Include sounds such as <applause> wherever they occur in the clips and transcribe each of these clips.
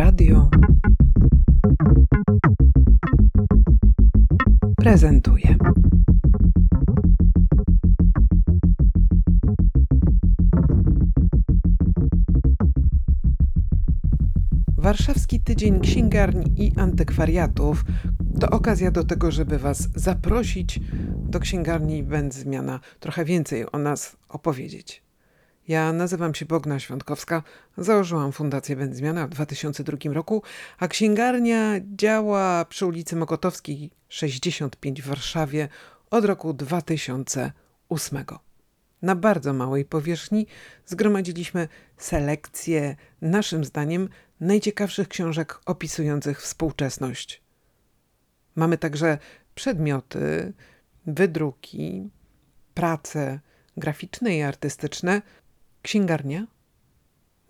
Radio prezentuje. Warszawski Tydzień Księgarni i Antykwariatów to okazja do tego, żeby Was zaprosić do księgarni Będzmiana, trochę więcej o nas opowiedzieć. Ja nazywam się Bogna Świątkowska, założyłam Fundację Będzmiana w 2002 roku, a księgarnia działa przy ulicy Mokotowskiej 65 w Warszawie od roku 2008. Na bardzo małej powierzchni zgromadziliśmy selekcję, naszym zdaniem, najciekawszych książek opisujących współczesność. Mamy także przedmioty, wydruki, prace graficzne i artystyczne. Księgarnia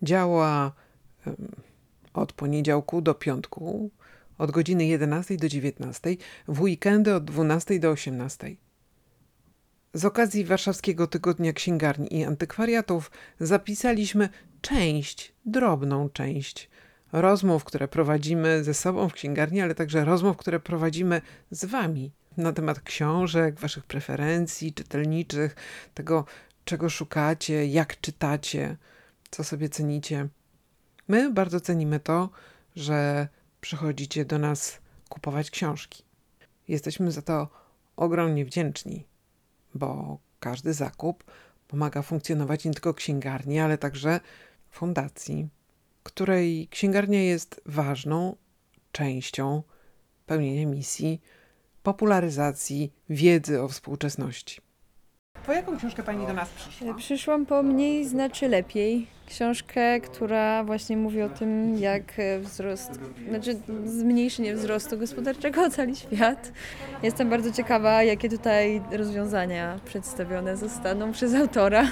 działa od poniedziałku do piątku, od godziny 11 do 19, w weekendy od 12 do 18. Z okazji Warszawskiego Tygodnia Księgarni i Antykwariatów zapisaliśmy część, drobną część rozmów, które prowadzimy ze sobą w księgarni, ale także rozmów, które prowadzimy z Wami na temat książek, Waszych preferencji czytelniczych, tego, czego szukacie, jak czytacie, co sobie cenicie. My bardzo cenimy to, że przychodzicie do nas kupować książki. Jesteśmy za to ogromnie wdzięczni bo każdy zakup pomaga funkcjonować nie tylko księgarni, ale także fundacji, której księgarnia jest ważną częścią pełnienia misji popularyzacji wiedzy o współczesności. Po jaką książkę pani do nas przyszła? Przyszłam po mniej znaczy lepiej. Książkę, która właśnie mówi o tym, jak e, wzrost, znaczy zmniejszenie wzrostu gospodarczego <laughs> ocali świat. Jestem bardzo ciekawa, jakie tutaj rozwiązania przedstawione zostaną przez autora.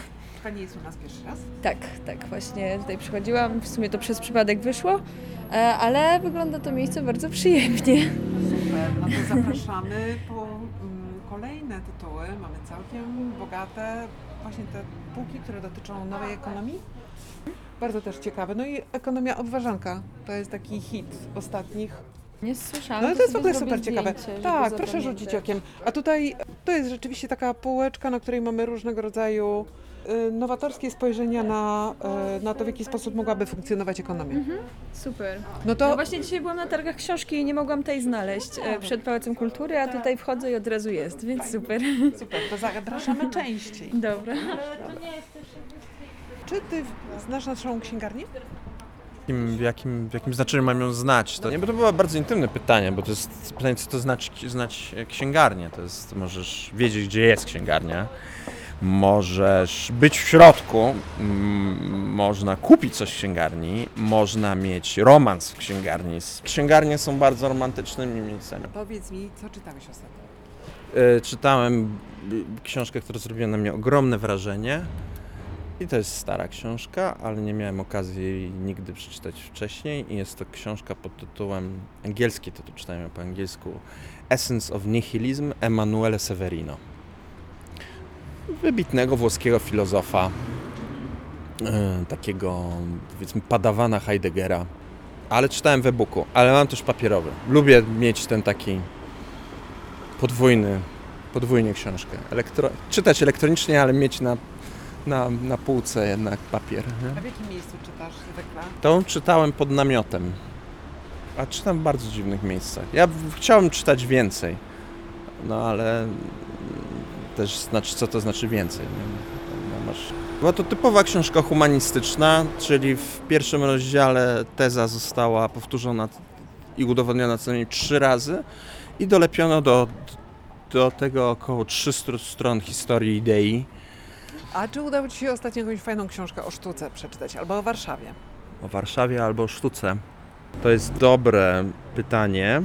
Pani jest u nas pierwszy raz? Tak, tak, właśnie tutaj przychodziłam. W sumie to przez przypadek wyszło, e, ale wygląda to miejsce bardzo przyjemnie. Super, no to zapraszamy po kolejne tytuły. Mamy całkiem bogate właśnie te półki, które dotyczą nowej ekonomii. Bardzo też ciekawe. No i ekonomia obważanka. To jest taki hit ostatnich. Nie słyszałam. No ale to jest w ogóle super ciekawe. Zdjęcie, Tak, proszę rzucić okiem. A tutaj to jest rzeczywiście taka półeczka, na której mamy różnego rodzaju y, nowatorskie spojrzenia na, y, na to, w jaki sposób mogłaby funkcjonować ekonomia. Super. No No to właśnie dzisiaj byłam na targach książki i nie mogłam tej znaleźć e, przed Pałacem Kultury, a tutaj wchodzę i od razu jest, więc super. super, to zapraszamy <laughs> częściej. Dobra. Czy ty znasz naszą księgarnię? Jakim, w, jakim, w jakim znaczeniu mam ją znać? To, nie, bo to było bardzo intymne pytanie, bo to jest pytanie, co to znaczy znać księgarnię. To jest, możesz wiedzieć, gdzie jest księgarnia, możesz być w środku, można kupić coś w księgarni, można mieć romans w księgarni. Księgarnie są bardzo romantycznymi miejscami. Powiedz mi, co czytałeś ostatnio? E, Czytałem książkę, która zrobiła na mnie ogromne wrażenie. I to jest stara książka, ale nie miałem okazji jej nigdy przeczytać wcześniej. I jest to książka pod tytułem, angielski tytuł czytałem po angielsku, Essence of Nihilism Emanuele Severino. Wybitnego włoskiego filozofa, e, takiego powiedzmy padawana Heideggera. Ale czytałem w e-booku, ale mam też papierowy. Lubię mieć ten taki podwójny, podwójnie książkę. Elektro... Czytać elektronicznie, ale mieć na, na, na półce jednak papier. A w jakim miejscu czytasz zwykle? Tą czytałem pod namiotem, a czytam w bardzo dziwnych miejscach. Ja w- chciałem czytać więcej, no ale też znaczy, co to znaczy więcej. Nie? No, masz... Była to typowa książka humanistyczna, czyli w pierwszym rozdziale teza została powtórzona i udowodniona co najmniej trzy razy i dolepiono do, do tego około 300 stron historii idei. A czy udało Ci się ostatnio jakąś fajną książkę o sztuce przeczytać albo o Warszawie? O Warszawie albo o sztuce? To jest dobre pytanie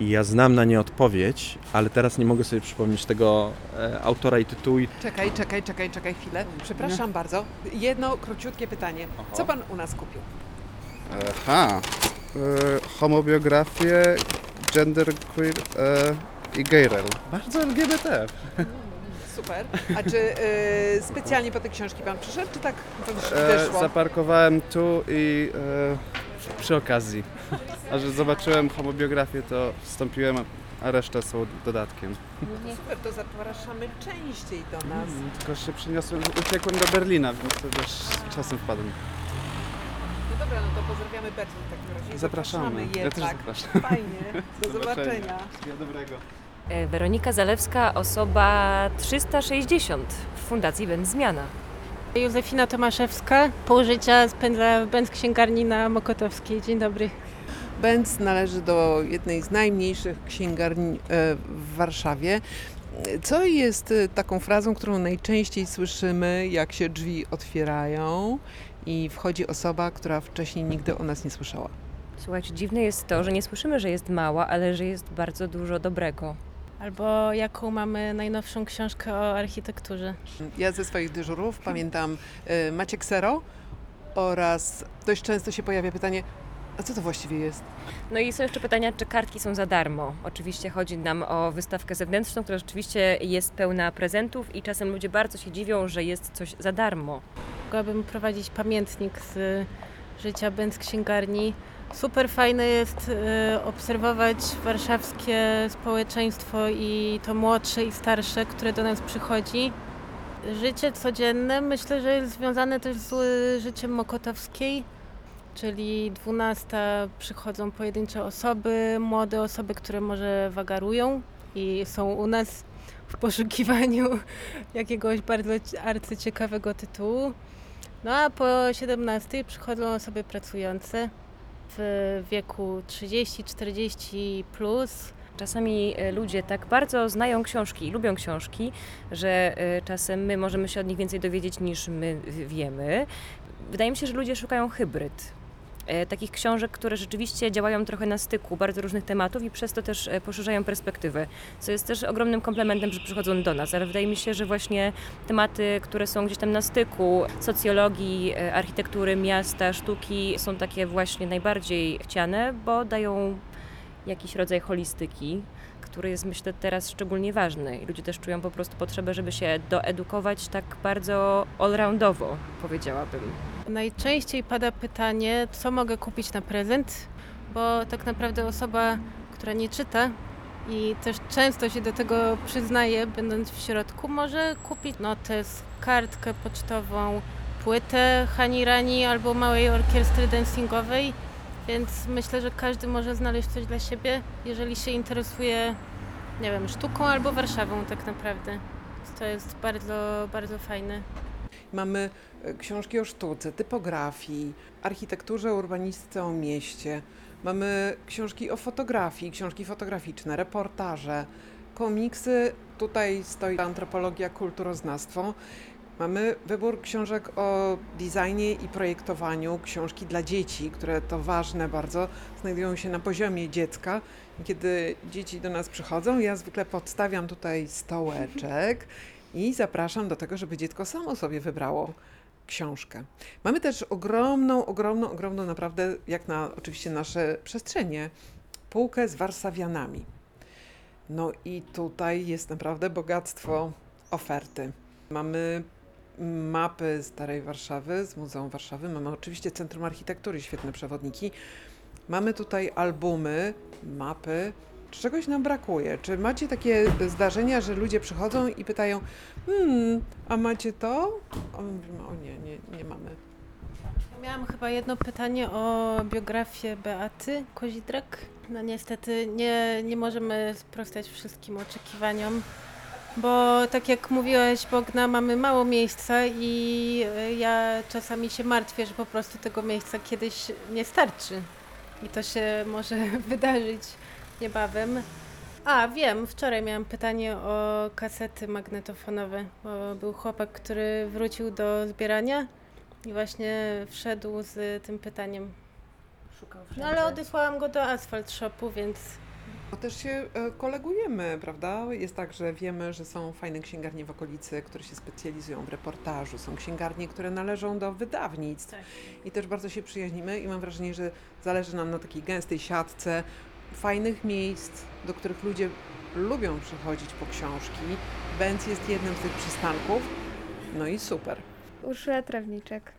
i ja znam na nie odpowiedź, ale teraz nie mogę sobie przypomnieć tego e, autora i tytułu. Czekaj, czekaj, czekaj, czekaj chwilę. Przepraszam bardzo. Jedno króciutkie pytanie. Co Pan u nas kupił? Aha. E, homobiografię, genderqueer e, i gayrel. Bardzo LGBT. <laughs> Super. A czy y, specjalnie po te książki Pan przyszedł, czy tak E, wyszło? zaparkowałem tu i przy okazji. A że zobaczyłem homobiografię, to wstąpiłem, a reszta są dodatkiem. Super, to zapraszamy częściej do nas. Mm, Tylko się przyniosłem, uciekłem do Berlina, więc to też czasem wpadłem. No dobra, no to pozdrawiamy Berlin w takim razie. Zapraszamy. Ja je, też tak. zapraszam. Fajnie, do <laughs> zobaczenia. Wszystkiego dobrego. E, Weronika Zalewska, osoba 360 w Fundacji Będ Zmiana. Józefina Tomaszewska, pół życia spędza w Będ Księgarni na Mokotowskiej. Dzień dobry. Benz należy do jednej z najmniejszych księgarni e, w Warszawie. Co jest e, taką frazą, którą najczęściej słyszymy, jak się drzwi otwierają i wchodzi osoba, która wcześniej nigdy o nas nie słyszała? Słuchajcie, dziwne jest to, że nie słyszymy, że jest mała, ale że jest bardzo dużo dobrego. Albo jaką mamy najnowszą książkę o architekturze. Ja ze swoich dyżurów pamiętam e, Maciek Sero oraz dość często się pojawia pytanie, a co to właściwie jest? No i są jeszcze pytania, czy kartki są za darmo. Oczywiście chodzi nam o wystawkę zewnętrzną, która rzeczywiście jest pełna prezentów i czasem ludzie bardzo się dziwią, że jest coś za darmo. Mogłabym prowadzić pamiętnik z życia Będ Księgarni. Super fajne jest e, obserwować warszawskie społeczeństwo i to młodsze i starsze, które do nas przychodzi. Życie codzienne myślę, że jest związane też z e, życiem Mokotowskiej, czyli 12 przychodzą pojedyncze osoby, młode osoby, które może wagarują i są u nas w poszukiwaniu <laughs> jakiegoś bardzo arcyciekawego tytułu. No a po 17 przychodzą osoby pracujące w wieku 30-40 plus. Czasami e, ludzie tak bardzo znają książki i lubią książki, że e, czasem my możemy się od nich więcej dowiedzieć niż my wiemy. Wydaje mi się, że ludzie szukają hybryd. E, Takich książek, które rzeczywiście działają trochę na styku bardzo różnych tematów i przez to też e, poszerzają perspektywę, co jest też ogromnym komplementem, że przychodzą do nas, ale wydaje mi się, że właśnie tematy, które są gdzieś tam na styku socjologii, e, architektury, miasta, sztuki są takie właśnie najbardziej chciane, bo dają jakiś rodzaj holistyki, który jest myślę teraz szczególnie ważny i ludzie też czują po prostu potrzebę, żeby się doedukować tak bardzo allroundowo, powiedziałabym. Najczęściej pada pytanie, co mogę kupić na prezent, bo tak naprawdę osoba, która nie czyta i też często się do tego przyznaje, będąc w środku, może kupić notes, kartkę pocztową, płytę Hani Rani albo małej orkiestry dancingowej, więc myślę, że każdy może znaleźć coś dla siebie, jeżeli się interesuje, nie wiem, sztuką albo Warszawą tak naprawdę. To jest bardzo, bardzo fajne. Mamy książki o sztuce, typografii, architekturze, urbanistyce o mieście. Mamy książki o fotografii, książki fotograficzne, reportaże, komiksy. Tutaj stoi antropologia, kulturoznawstwo. Mamy wybór książek o designie i projektowaniu, książki dla dzieci, które to ważne bardzo, znajdują się na poziomie dziecka. Kiedy dzieci do nas przychodzą, ja zwykle podstawiam tutaj stołeczek i zapraszam do tego, żeby dziecko samo sobie wybrało książkę. Mamy też ogromną, ogromną, ogromną naprawdę, jak na oczywiście nasze przestrzenie, półkę z warszawianami. No i tutaj jest naprawdę bogactwo oferty. Mamy mapy Starej Warszawy, z Muzeum Warszawy, mamy oczywiście Centrum Architektury, świetne przewodniki. Mamy tutaj albumy, mapy. Czegoś nam brakuje. Czy macie takie zdarzenia, że ludzie przychodzą i pytają, hmm, a macie to? A my mówimy, o nie, nie, nie mamy. Miałam chyba jedno pytanie o biografię Beaty Kozidrak. No niestety nie, nie możemy sprostać wszystkim oczekiwaniom, bo tak jak mówiłaś Bogna, mamy mało miejsca i e, ja czasami się martwię, że po prostu tego miejsca kiedyś nie starczy. I to się może <laughs> wydarzyć niebawem. A, wiem, wczoraj miałam pytanie o kasety magnetofonowe, bo był chłopak, który wrócił do zbierania i właśnie wszedł z tym pytaniem. Szukał No ale odesłałam go do Asphalt Shopu, więc Bo też się e, kolegujemy, prawda? Jest tak, że wiemy, że są fajne księgarnie w okolicy, które się specjalizują w reportażu. Są księgarnie, które należą do wydawnictw. Tak. I też bardzo się przyjaźnimy i mam wrażenie, że zależy nam na takiej gęstej siatce fajnych miejsc, do których ludzie lubią przychodzić po książki. Benz jest jednym z tych przystanków. No i super. Urszula Trawniczek.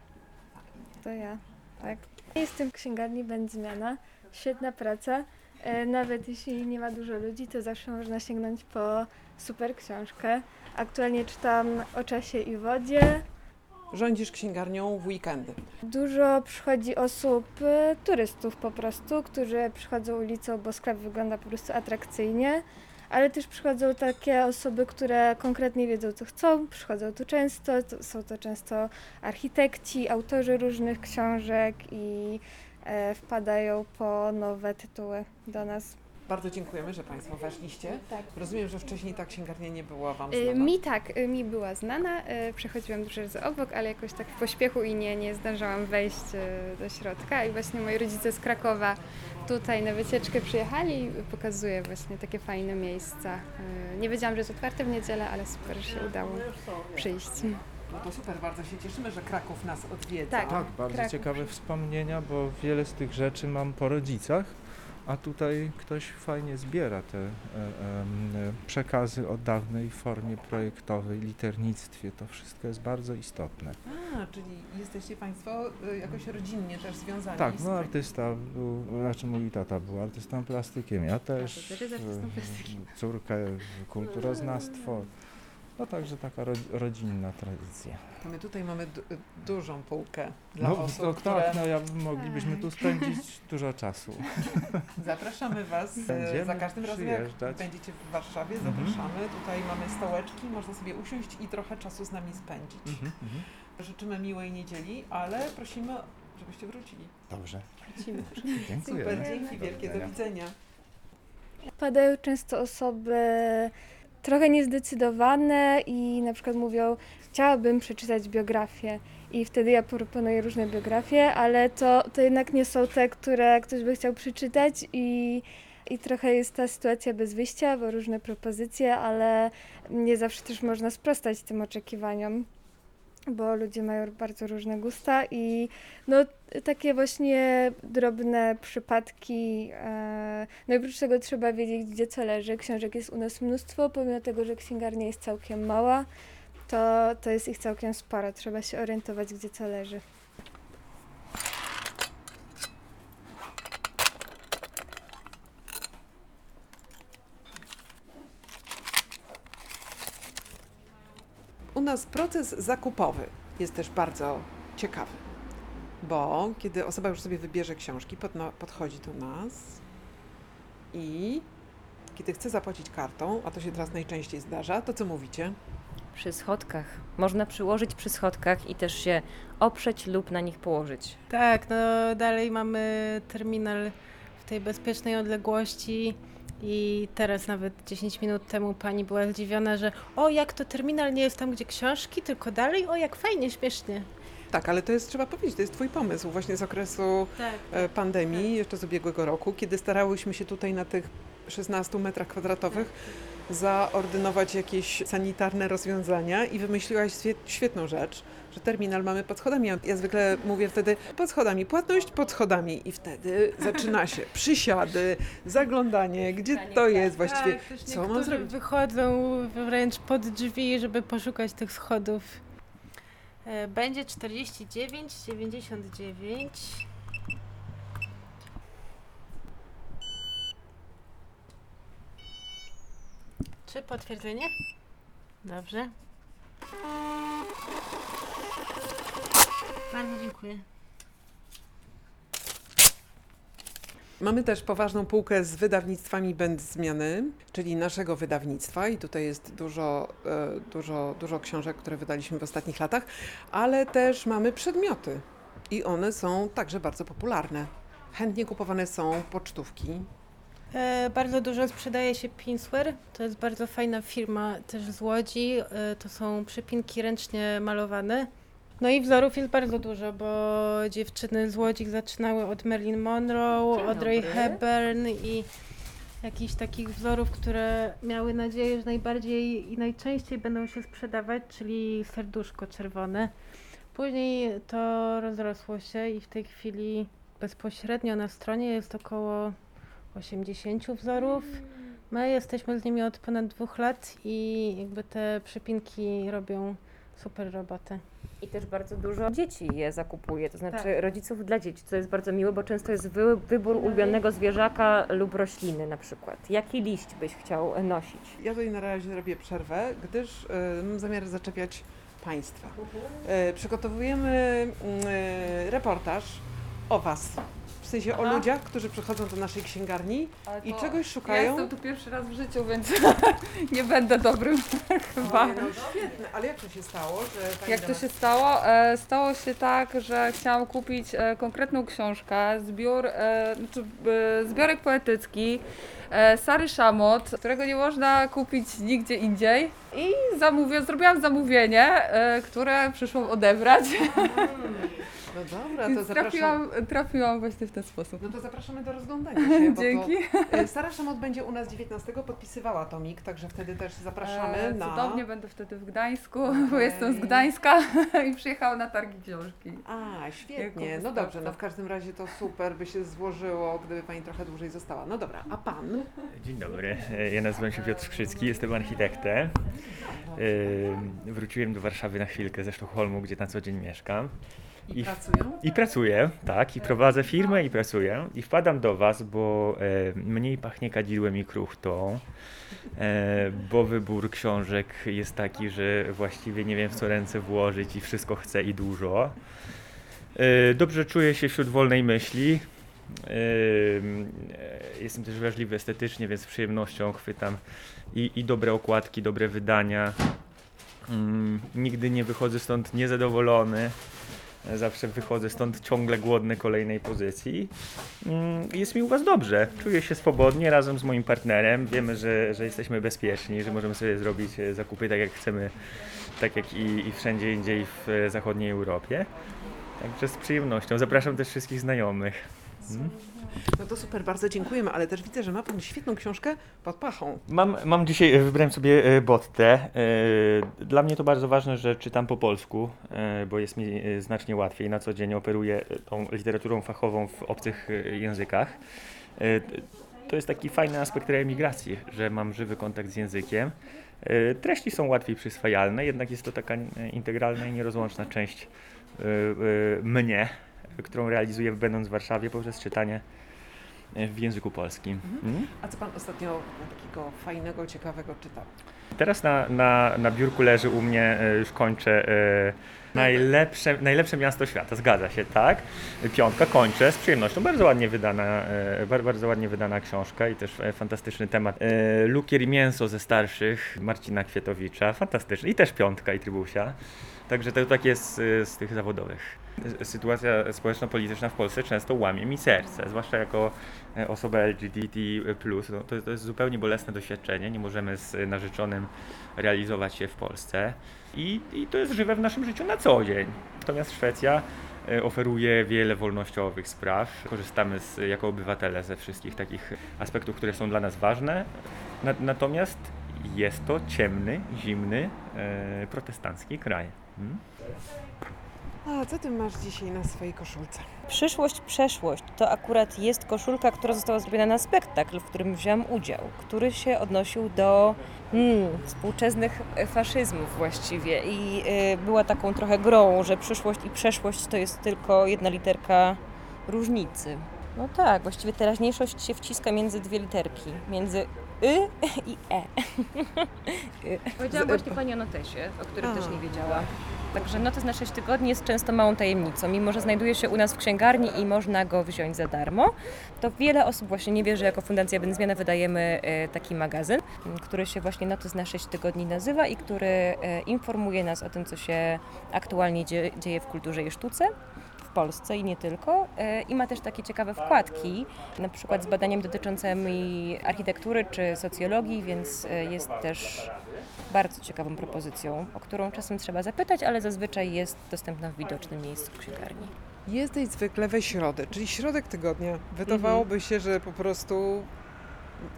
To ja. Tak. Jestem w księgarni Będzmiana. Świetna praca. E, Nawet jeśli nie ma dużo ludzi, to zawsze można sięgnąć po super książkę. Aktualnie czytam o czasie i wodzie. Rządzisz księgarnią w weekendy. Dużo przychodzi osób, e, turystów po prostu, którzy przychodzą ulicą, bo sklep wygląda po prostu atrakcyjnie. Ale też przychodzą takie osoby, które konkretnie wiedzą, co chcą. Przychodzą tu często. To, są to często architekci, autorzy różnych książek i e, wpadają po nowe tytuły do nas. Bardzo dziękujemy, że Państwo weszliście. Tak. Rozumiem, że wcześniej ta księgarnia nie była Wam Y, znana. Mi tak, y, mi była znana, y, przechodziłam dużo razy obok, ale jakoś tak w pośpiechu i nie, nie zdążyłam wejść do środka i właśnie moi rodzice z Krakowa tutaj na wycieczkę przyjechali i pokazuje właśnie takie fajne miejsca. Nie wiedziałam, że jest otwarte w niedzielę, ale super, że się udało przyjść. No to super, bardzo się cieszymy, że Kraków nas odwiedza. Tak. Tak, bardzo Kraków. ciekawe wspomnienia, bo wiele z tych rzeczy mam po rodzicach, a tutaj ktoś fajnie zbiera te e, e, przekazy o dawnej formie projektowej, liternictwie. To wszystko jest bardzo istotne. A, czyli jesteście Państwo y, jakoś rodzinnie też związani Tak, no artysta był, znaczy mój tata był artystą plastykiem, ja też, też jest artystą e, plastykiem. córkę kulturoznawstwo. No także taka ro, rodzinna tradycja. To my tutaj mamy du- dużą półkę dla No, osób, to, które... tak, no ja, moglibyśmy tu spędzić dużo czasu. <laughs> Zapraszamy Was e, Będziemy za każdym razem, jak będziecie w Warszawie, Mhm. zapraszamy. Tutaj mamy stołeczki, można sobie usiąść i trochę czasu z nami spędzić. Mhm, mhm. Życzymy miłej niedzieli, ale prosimy, żebyście wrócili. Dobrze. Wrócimy. Dziękuję. Super, dzięki wielkie, do widzenia. Padają często osoby trochę niezdecydowane i na przykład mówią, chciałabym przeczytać biografię. I wtedy ja proponuję różne biografie, ale to, to jednak nie są te, które ktoś by chciał przeczytać i, i trochę jest ta sytuacja bez wyjścia, bo różne propozycje, ale nie zawsze też można sprostać tym oczekiwaniom, bo ludzie mają bardzo różne gusta i no takie właśnie drobne przypadki. E, no i oprócz tego trzeba wiedzieć, gdzie co leży. Książek jest u nas mnóstwo, pomimo tego, że księgarnia jest całkiem mała, to, to jest ich całkiem sporo. Trzeba się orientować, gdzie co leży. Nas proces zakupowy jest też bardzo ciekawy, bo kiedy osoba już sobie wybierze książki, podno- podchodzi do nas i kiedy chce zapłacić kartą, a to się teraz najczęściej zdarza, to co mówicie? Przy schodkach. Można przyłożyć przy schodkach i też się oprzeć lub na nich położyć. Tak, no dalej mamy terminal w tej bezpiecznej odległości i teraz nawet 10 minut temu pani była zdziwiona, że o jak to terminal nie jest tam, gdzie książki, tylko dalej, o jak fajnie, śmiesznie. Tak, ale to jest, trzeba powiedzieć, to jest Twój pomysł właśnie z okresu Tak. e, pandemii, jeszcze z ubiegłego roku, kiedy starałyśmy się tutaj na tych 16 metrach kwadratowych zaordynować jakieś sanitarne rozwiązania i wymyśliłaś świe- świetną rzecz, że terminal mamy pod schodami. Ja- zwykle mówię wtedy pod schodami, płatność pod schodami i wtedy zaczyna się <laughs> przysiady, zaglądanie, gdzie to jest właściwie. Tak, co mam zrobić? wychodzą wręcz pod drzwi, żeby poszukać tych schodów. E, Będzie 49, 99. Czy potwierdzenie? Dobrze. Bardzo dziękuję. Mamy też poważną półkę z wydawnictwami Bez Zmiany, czyli naszego wydawnictwa i tutaj jest dużo, e, dużo, dużo książek, które wydaliśmy w ostatnich latach, ale też mamy przedmioty i one są także bardzo popularne. Chętnie kupowane są pocztówki. E, bardzo dużo sprzedaje się Pinsware. To jest bardzo fajna firma też z Łodzi. E, to są przypinki ręcznie malowane. No i wzorów jest bardzo dużo, bo dziewczyny z Łodzi zaczynały od Marilyn Monroe, Dzień Audrey dobry. Hepburn i jakichś takich wzorów, które miały nadzieję, że najbardziej i najczęściej będą się sprzedawać, czyli serduszko czerwone. Później to rozrosło się i w tej chwili bezpośrednio na stronie jest około 80 wzorów. My jesteśmy z nimi od ponad dwóch lat i jakby te przypinki robią super robotę. I też bardzo dużo dzieci je zakupuje, to znaczy Tak. rodziców dla dzieci, co jest bardzo miłe, bo często jest wy, wybór ulubionego zwierzaka lub rośliny na przykład. Jaki liść byś chciał nosić? Ja tutaj na razie robię przerwę, gdyż y, mam zamiar zaczepiać Państwa. Y, przygotowujemy y, reportaż o Was. W sensie o Aha. ludziach, którzy przychodzą do naszej księgarni i czegoś Ja szukają. jestem tu pierwszy raz w życiu, więc <laughs> nie będę dobrym chyba. <laughs> Oj, no świetne, ale jak to się stało, że pani Jak do to nas- się stało? E, Stało się tak, że chciałam kupić e, konkretną książkę, zbiór, e, znaczy, e, zbiorek poetycki e, Sary Szamot, którego nie można kupić nigdzie indziej. I zamówię, zrobiłam zamówienie, e, które przyszłam odebrać. No dobra, to Więc trafiłam, trafiłam właśnie w ten sposób. No to zapraszamy do rozglądania <laughs> się. Bo Dzięki. To, y, Sara Szamot będzie u nas 19, podpisywała tomik, także wtedy też zapraszamy E, na... Cudownie będę wtedy w Gdańsku, bo Okej. jestem z Gdańska <laughs> i przyjechałam na targi książki. A, świetnie. No dobrze, no w każdym razie to super by się złożyło, gdyby Pani trochę dłużej została. No dobra, a Pan? Dzień dobry, E, ja nazywam się Piotr Skrzycki, jestem architektem. E, Wróciłem do Warszawy na chwilkę ze Sztokholmu, gdzie na co dzień mieszkam. I, I- pracują? I pracuję, tak, i prowadzę firmę i pracuję. I wpadam do Was, bo e, mniej pachnie kadzidłem i kruchtą, e, bo wybór książek jest taki, że właściwie nie wiem w co ręce włożyć i wszystko chcę i dużo. E, dobrze czuję się wśród wolnej myśli. E, e, jestem też wrażliwy estetycznie, więc z przyjemnością chwytam i, i dobre okładki, dobre wydania. Mm, nigdy nie wychodzę stąd niezadowolony. Zawsze wychodzę stąd ciągle głodny kolejnej pozycji. Mm, Jest mi u Was dobrze. Czuję się swobodnie razem z moim partnerem. Wiemy, że, że jesteśmy bezpieczni, że możemy sobie zrobić e, zakupy tak jak chcemy, tak jak i, i wszędzie indziej w e, zachodniej Europie. Także z przyjemnością. Zapraszam też wszystkich znajomych. No to super, bardzo dziękujemy, ale też widzę, że ma Pan świetną książkę pod pachą. Mam, mam dzisiaj, e, wybrałem sobie e, Bottę. E, Dla mnie to bardzo ważne, że czytam po polsku, bo jest mi znacznie łatwiej. Na co dzień operuję tą literaturą fachową w obcych językach. To jest taki fajny aspekt reemigracji, że mam żywy kontakt z językiem. Treści są łatwiej przyswajalne, jednak jest to taka integralna i nierozłączna część mnie, którą realizuję będąc w Warszawie poprzez czytanie e, w języku polskim. Mm? A co Pan ostatnio takiego fajnego, ciekawego czytał? Teraz na, na, na biurku leży u mnie, e, już kończę, e, najlepsze, najlepsze miasto świata, zgadza się, tak? Piątka, kończę z przyjemnością, bardzo ładnie wydana, bar- bardzo ładnie wydana książka i też fantastyczny temat. Lukier i mięso ze starszych, Marcina Kwietowicza, fantastyczny i też piątka i trybusia. Także to tak jest z, z tych zawodowych. Sytuacja społeczno-polityczna w Polsce często łamie mi serce, zwłaszcza jako e, osoba LGBT+. No, to, to jest zupełnie bolesne doświadczenie. Nie możemy z narzeczonym realizować się w Polsce i, i to jest żywe w naszym życiu na co dzień. Natomiast Szwecja e, oferuje wiele wolnościowych spraw. Korzystamy z, jako obywatele ze wszystkich takich aspektów, które są dla nas ważne. Na, natomiast jest to ciemny, zimny, e, protestancki kraj. Mm? A co Ty masz dzisiaj na swojej koszulce? Przyszłość, przeszłość to akurat jest koszulka, która została zrobiona na spektakl, w którym wziąłem udział, który się odnosił do hmm, współczesnych faszyzmów właściwie i y, była taką trochę grą, że przyszłość i przeszłość to jest tylko jedna literka różnicy. No tak, właściwie teraźniejszość się wciska między dwie literki, między y i e. <laughs> Y. Powiedziałam Z- właśnie Pani o notesie, o którym A. też nie wiedziała. Także notes na 6 tygodni jest często małą tajemnicą. Mimo, że znajduje się u nas w księgarni i można go wziąć za darmo, to wiele osób właśnie nie wie, że jako Fundacja Będzmiana wydajemy e, taki magazyn, który się właśnie Notes na 6 tygodni nazywa i który e, informuje nas o tym, co się aktualnie dzie- dzieje w kulturze i sztuce. W Polsce i nie tylko. E, I ma też takie ciekawe wkładki, na przykład z badaniem dotyczącymi architektury czy socjologii, więc jest też bardzo ciekawą propozycją, o którą czasem trzeba zapytać, ale zazwyczaj jest dostępna w widocznym miejscu w księgarni. Jesteś zwykle we środę, czyli środek tygodnia. Wydawałoby się, że po prostu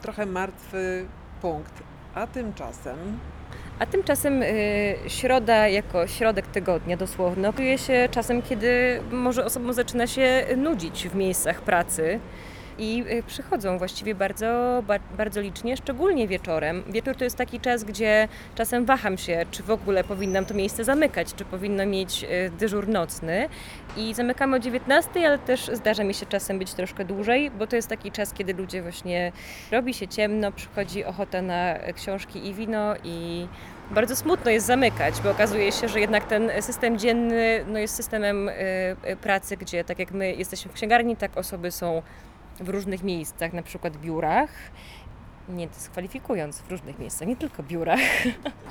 trochę martwy punkt. A tymczasem A tymczasem y, środa jako środek tygodnia dosłownie okazuje się czasem, kiedy może osobom zaczyna się nudzić w miejscach pracy. I y, przychodzą właściwie bardzo, ba, bardzo licznie, szczególnie wieczorem. Wieczór to jest taki czas, gdzie czasem waham się, czy w ogóle powinnam to miejsce zamykać, czy powinno mieć y, dyżur nocny. I zamykamy o 19, ale też zdarza mi się czasem być troszkę dłużej, bo to jest taki czas, kiedy ludzie właśnie robi się ciemno, przychodzi ochota na książki i wino i bardzo smutno jest zamykać, bo okazuje się, że jednak ten system dzienny no jest systemem y, pracy, gdzie tak jak my jesteśmy w księgarni, tak osoby są w różnych miejscach, na przykład biurach. Nie dyskwalifikując w różnych miejscach, nie tylko biurach.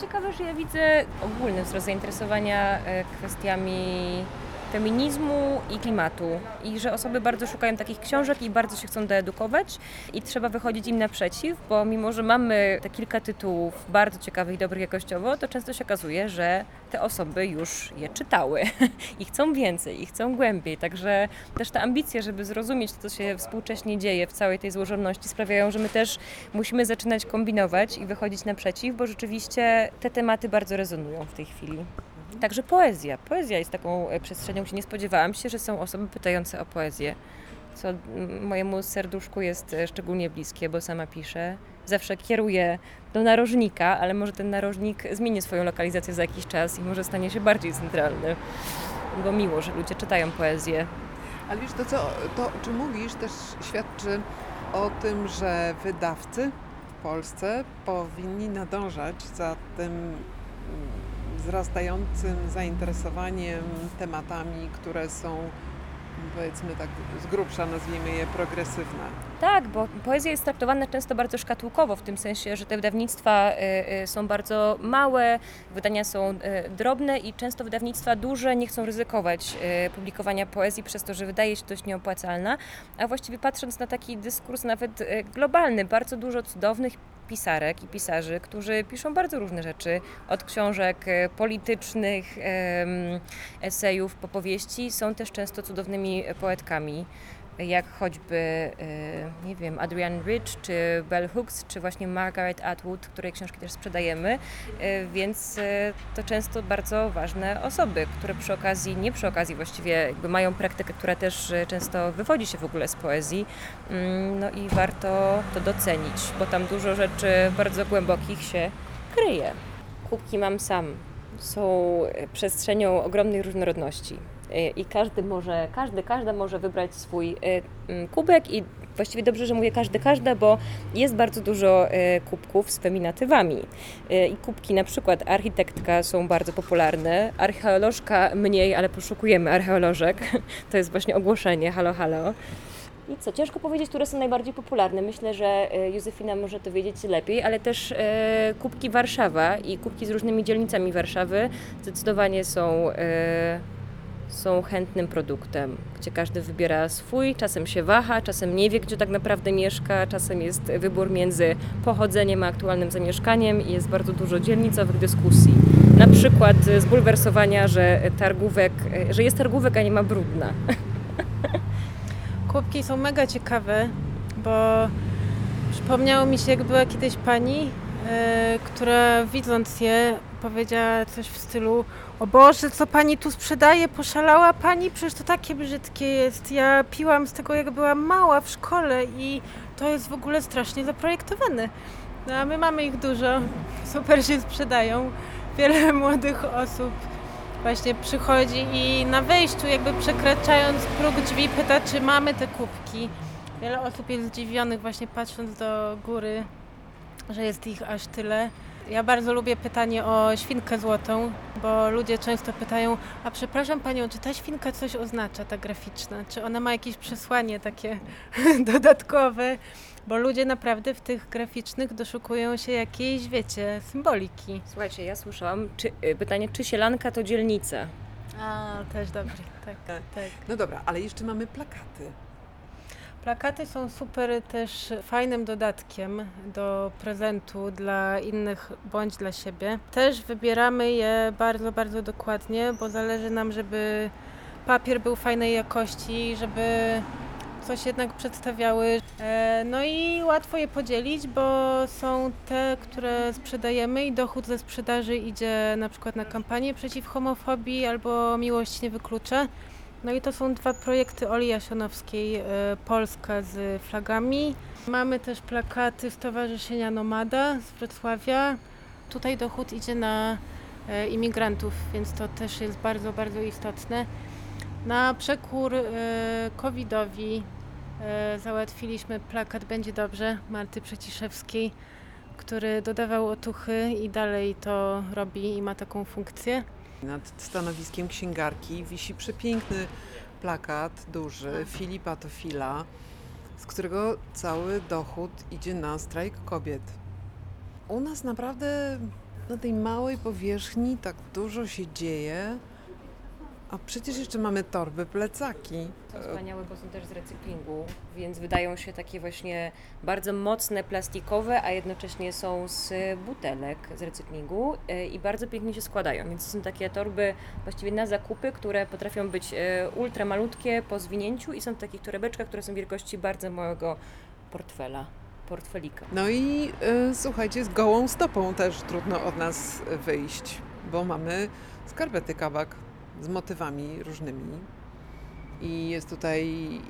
Ciekawe, że ja widzę ogólny wzrost zainteresowania y, kwestiami feminizmu i klimatu. I że osoby bardzo szukają takich książek i bardzo się chcą doedukować. I trzeba wychodzić im naprzeciw, bo mimo, że mamy te kilka tytułów bardzo ciekawych i dobrych jakościowo, to często się okazuje, że te osoby już je czytały <laughs> i chcą więcej, i chcą głębiej, także też te ambicje, żeby zrozumieć co się współcześnie dzieje w całej tej złożoności sprawiają, że my też musimy zaczynać kombinować i wychodzić naprzeciw, bo rzeczywiście te tematy bardzo rezonują w tej chwili. Także poezja. Poezja jest taką e, przestrzenią, gdzie nie spodziewałam się, że są osoby pytające o poezję. Co mojemu serduszku jest e, szczególnie bliskie, bo sama piszę. Zawsze kieruję do narożnika, ale może ten narożnik zmieni swoją lokalizację za jakiś czas i może stanie się bardziej centralny. Bo miło, że ludzie czytają poezję. Ale wiesz, to, co, to o czym mówisz też świadczy o tym, że wydawcy w Polsce powinni nadążać za tym mm, wzrastającym zainteresowaniem tematami, które są powiedzmy tak z grubsza nazwijmy je progresywne. Tak, bo poezja jest traktowana często bardzo szkatułkowo, w tym sensie, że te wydawnictwa y, y, są bardzo małe, wydania są y, drobne i często wydawnictwa duże nie chcą ryzykować publikowania poezji przez to, że wydaje się dość nieopłacalna, a właściwie patrząc na taki dyskurs nawet globalny, bardzo dużo cudownych pisarek i pisarzy, którzy piszą bardzo różne rzeczy, od książek y, politycznych, esejów, po powieści, są też często cudownymi poetkami jak choćby, y, nie wiem, Adrienne Rich, czy Bell Hooks, czy właśnie Margaret Atwood, której książki też sprzedajemy, y, więc y, to często bardzo ważne osoby, które przy okazji, nie przy okazji właściwie, jakby mają praktykę, która też często wywodzi się w ogóle z poezji, Mm, no i warto to docenić, bo tam dużo rzeczy bardzo głębokich się kryje. Kubki mam sam. Są przestrzenią ogromnej różnorodności i każdy może, każdy, każda może wybrać swój y, mm, kubek i właściwie dobrze, że mówię każdy, każda, bo jest bardzo dużo y, kubków z feminatywami. Y, I kubki na przykład architektka są bardzo popularne, archeolożka mniej, ale poszukujemy archeolożek. <laughs> To jest właśnie ogłoszenie, halo, halo. I co, ciężko powiedzieć, które są najbardziej popularne. Myślę, że y, Józefina może to wiedzieć lepiej, ale też y, kubki Warszawa i kubki z różnymi dzielnicami Warszawy zdecydowanie są, y, są chętnym produktem, gdzie każdy wybiera swój, czasem się waha, czasem nie wie, gdzie tak naprawdę mieszka, czasem jest wybór między pochodzeniem a aktualnym zamieszkaniem i jest bardzo dużo dzielnicowych dyskusji. Na przykład y, zbulwersowania, że targówek, y, że jest targówek, a nie ma brudna. <laughs> Kubki są mega ciekawe, bo przypomniało mi się, jak była kiedyś pani, e, która widząc je powiedziała coś w stylu o Boże, co pani tu sprzedaje? Poszalała pani? Przecież to takie brzydkie jest. Ja piłam z tego, jak byłam mała w szkole i to jest w ogóle strasznie zaprojektowane. No a my mamy ich dużo, super się sprzedają. Wiele <laughs> młodych osób właśnie przychodzi i na wejściu, jakby przekraczając próg drzwi, pyta, czy mamy te kubki. Wiele osób jest zdziwionych właśnie patrząc do góry, że jest ich aż tyle. Ja bardzo lubię pytanie o świnkę złotą, bo ludzie często pytają, a przepraszam panią, czy ta świnka coś oznacza, ta graficzna? Czy ona ma jakieś przesłanie takie <laughs> dodatkowe? Bo ludzie naprawdę w tych graficznych doszukują się jakiejś, wiecie, symboliki. Słuchajcie, ja słyszałam czy, y, pytanie, czy Sielanka to dzielnica? A, też dobry, tak, tak. No dobra, ale jeszcze mamy plakaty. Plakaty są super też fajnym dodatkiem do prezentu dla innych bądź dla siebie. Też wybieramy je bardzo, bardzo dokładnie, bo zależy nam, żeby papier był fajnej jakości, żeby coś jednak przedstawiały. E, No i łatwo je podzielić, bo są te, które sprzedajemy i dochód ze sprzedaży idzie na przeciw na kampanię przeciw homofobii albo miłość nie wyklucza. No i to są dwa projekty Oli Jasionowskiej, e, Polska z flagami. Mamy też plakaty Stowarzyszenia Nomada z Wrocławia. Tutaj dochód idzie na e, imigrantów, więc to też jest bardzo, bardzo istotne. Na przekór e, COVID-owi załatwiliśmy plakat Będzie Dobrze Marty Przeciszewskiej, który dodawał otuchy i dalej to robi i ma taką funkcję. Nad stanowiskiem księgarki wisi przepiękny plakat, duży, Filipa to Fila, z którego cały dochód idzie na strajk kobiet. U nas naprawdę na tej małej powierzchni tak dużo się dzieje, a przecież jeszcze mamy torby, plecaki. Są wspaniałe, bo są też z recyklingu, więc wydają się takie właśnie bardzo mocne, plastikowe, a jednocześnie są z butelek z recyklingu e, i bardzo pięknie się składają. Więc to są takie torby właściwie na zakupy, które potrafią być e, ultra malutkie po zwinięciu i są w takich torebeczkach, które są wielkości bardzo małego portfela, portfelika. No i y, słuchajcie, z gołą stopą też trudno od nas wyjść, bo mamy skarpety kabak z motywami różnymi. I jest tutaj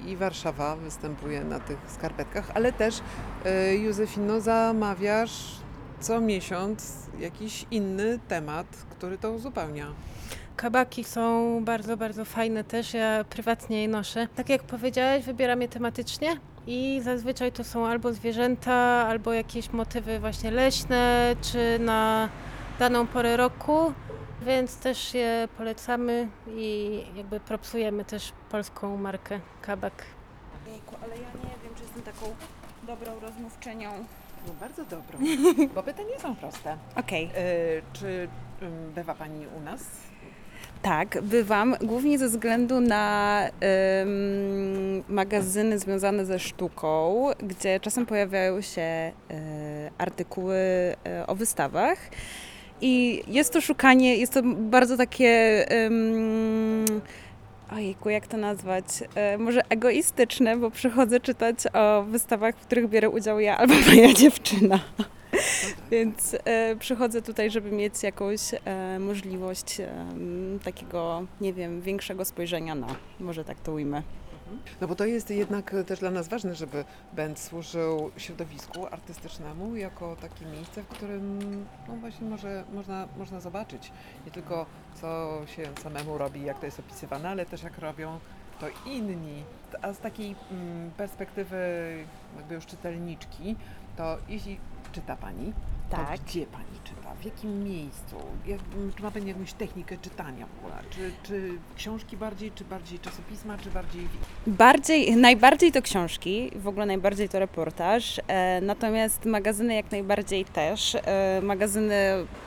i Warszawa występuje na tych skarpetkach, ale też y, Józefino zamawiasz co miesiąc jakiś inny temat, który to uzupełnia. Kabaki są bardzo, bardzo fajne też. Ja prywatnie je noszę. Tak jak powiedziałaś, wybieram je tematycznie i zazwyczaj to są albo zwierzęta, albo jakieś motywy właśnie leśne, czy na daną porę roku. Więc też je polecamy i jakby propsujemy też polską markę Kabak. Jejku, ale ja nie wiem, czy jestem taką dobrą rozmówczynią. No bardzo dobrą, <laughs> bo pytania są proste. Okej. Y, czy ym, bywa Pani u nas? Tak, bywam głównie ze względu na ym, magazyny związane ze sztuką, gdzie czasem pojawiają się y, artykuły y, o wystawach. I jest to szukanie, jest to bardzo takie. Ym, Ojejku, jak to nazwać? E, może egoistyczne, bo przychodzę czytać o wystawach, w których biorę udział ja albo <laughs> moja dziewczyna. Więc e, przychodzę tutaj, żeby mieć jakąś e, możliwość e, takiego, nie wiem, większego spojrzenia na, może tak to ujmę. No bo to jest jednak też dla nas ważne, żeby band służył środowisku artystycznemu jako takie miejsce, w którym no właśnie może, można, można zobaczyć nie tylko co się samemu robi, jak to jest opisywane, ale też jak robią to inni. A z takiej mm, perspektywy jakby już czytelniczki, to jeśli czyta Pani, Tak. to gdzie Pani czyta? W jakim miejscu? Jak, czy ma Pani jakąś technikę czytania w ogóle? Czy, czy książki bardziej, czy bardziej czasopisma, czy bardziej Bardziej, najbardziej to książki, w ogóle najbardziej to reportaż, e, natomiast magazyny jak najbardziej też. E, magazyny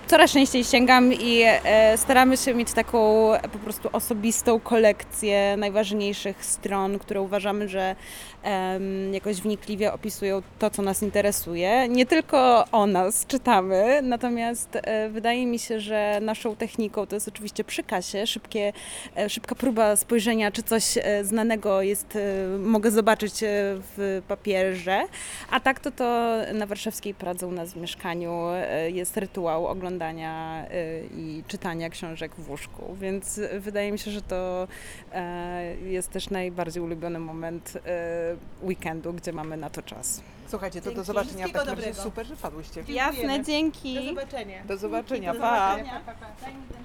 coraz częściej sięgam i e, staramy się mieć taką po prostu osobistą kolekcję najważniejszych stron, które uważamy, że em, jakoś wnikliwie opisują to, co nas interesuje. Nie tylko o nas czytamy, natomiast e, wydaje mi się, że naszą techniką to jest oczywiście przy kasie, szybkie, e, szybka próba spojrzenia, czy coś e, znanego jest, mogę zobaczyć w papierze, a tak to to na warszawskiej Pradze u nas w mieszkaniu jest rytuał oglądania i czytania książek w łóżku, więc wydaje mi się, że to jest też najbardziej ulubiony moment weekendu, gdzie mamy na to czas. Słuchajcie, to do Dzięki. zobaczenia. Wszystkiego W takim razie dobrego. super, że padłyście. Jasne, dzięki. zobaczenia. Do zobaczenia. Do Pa. zobaczenia. Pa, pa. Daj mi ten